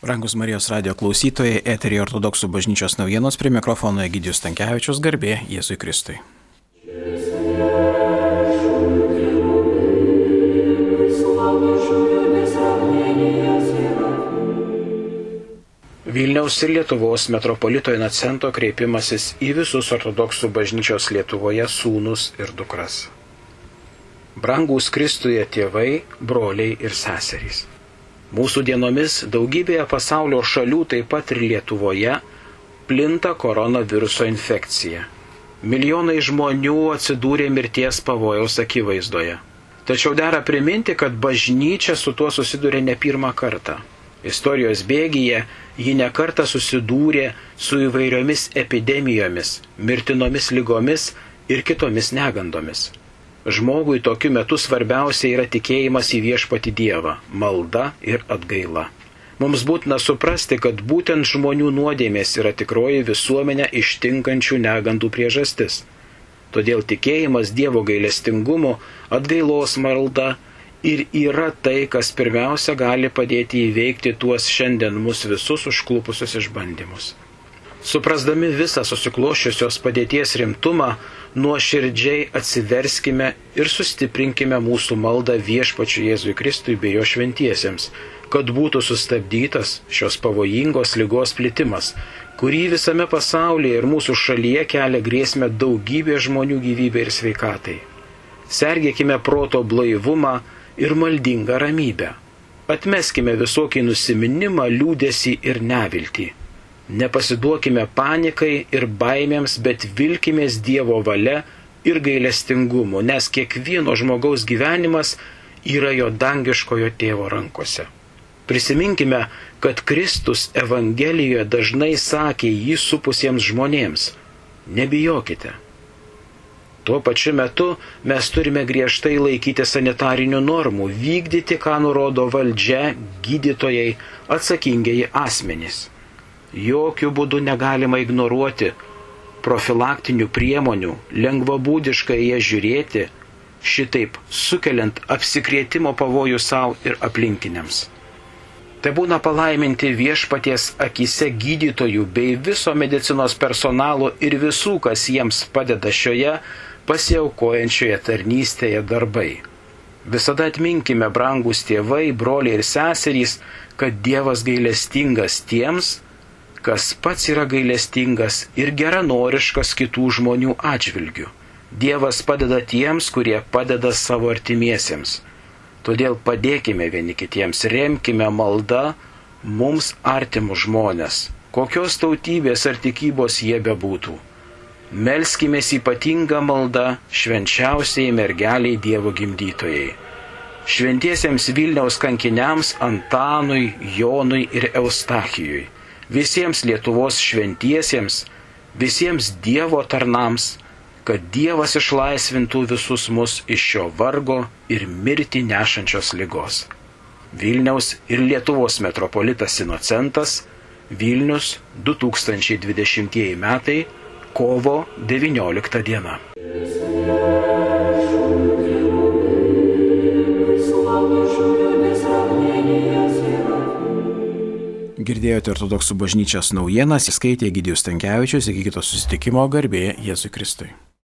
Rangus Marijos radio klausytojai, eterį ortodoksų bažnyčios naujienos prie mikrofono Egidijus Tankievičius garbė Jėzui Kristui. Vilniaus ir Lietuvos metropolito inocento kreipimasis į visus ortodoksų bažnyčios Lietuvoje sūnus ir dukras. Brangūs Kristuje tėvai, broliai ir seserys. Mūsų dienomis daugybėje pasaulio šalių, taip pat ir Lietuvoje, plinta koronaviruso infekcija. Milijonai žmonių atsidūrė mirties pavojaus akivaizdoje. Tačiau dera priminti, kad bažnyčia su tuo susidūrė ne pirmą kartą. Istorijos bėgyje ji nekarta susidūrė su įvairiomis epidemijomis, mirtinomis lygomis ir kitomis negandomis. Žmogui tokiu metu svarbiausia yra tikėjimas į viešpati Dievą, malda ir atgaila. Mums būtina suprasti, kad būtent žmonių nuodėmės yra tikroji visuomenę ištinkančių negandų priežastis. Todėl tikėjimas Dievo gailestingumo, atgailos malda ir yra tai, kas pirmiausia gali padėti įveikti tuos šiandien mus visus užklupusius išbandymus. Suprasdami visą susiklošiusios padėties rimtumą, nuoširdžiai atsiverskime ir sustiprinkime mūsų maldą viešpačiu Jėzui Kristui bei jo šventiesiems, kad būtų sustabdytas šios pavojingos lygos plitimas, kurį visame pasaulyje ir mūsų šalyje kelia grėsmę daugybė žmonių gyvybė ir sveikatai. Sergėkime proto blaivumą ir maldingą ramybę. Atmeskime visokį nusiminimą, liūdėsi ir neviltį Nepasiduokime panikai ir baimėms, bet vilkimės Dievo valia ir gailestingumu, nes kiekvieno žmogaus gyvenimas yra jo dangiškojo tėvo rankose. Prisiminkime, kad Kristus Evangelijoje dažnai sakė jį supusiems žmonėms - nebijokite. Tuo pačiu metu mes turime griežtai laikyti sanitarinių normų, vykdyti, ką nurodo valdžia, gydytojai, atsakingiai asmenys jokių būdų negalima ignoruoti profilaktinių priemonių, lengvabūdiškai jas žiūrėti, šitaip sukeliant apsikrėtimo pavojų savo ir aplinkiniams. Tai būna palaiminti viešpaties akise gydytojų bei viso medicinos personalo ir visų, kas jiems padeda šioje pasiaukojančioje tarnystėje darbai. Visada atminkime, brangus tėvai, broliai ir seserys, kad Dievas gailestingas tiems, kas pats yra gailestingas ir geranoriškas kitų žmonių atžvilgių. Dievas padeda tiems, kurie padeda savo artimiesiems. Todėl padėkime vieni kitiems, remkime maldą mums artimus žmonės, kokios tautybės ar tikybos jie bebūtų. Melskime ypatingą maldą švenčiausiai mergeliai Dievo gimdytojai. Šventiesiems Vilniaus kankiniams Antanui, Jonui ir Eustachijui visiems Lietuvos šventiesiems, visiems Dievo tarnams, kad Dievas išlaisvintų visus mus iš šio vargo ir mirti nešančios lygos. Vilniaus ir Lietuvos metropolitas Inocentas, Vilnius 2020 metai, kovo 19 diena. Girdėjote ortodoksų bažnyčios naujienas, įskaitė Gidijus Tankievičius, iki kito susitikimo garbė Jėzui Kristui.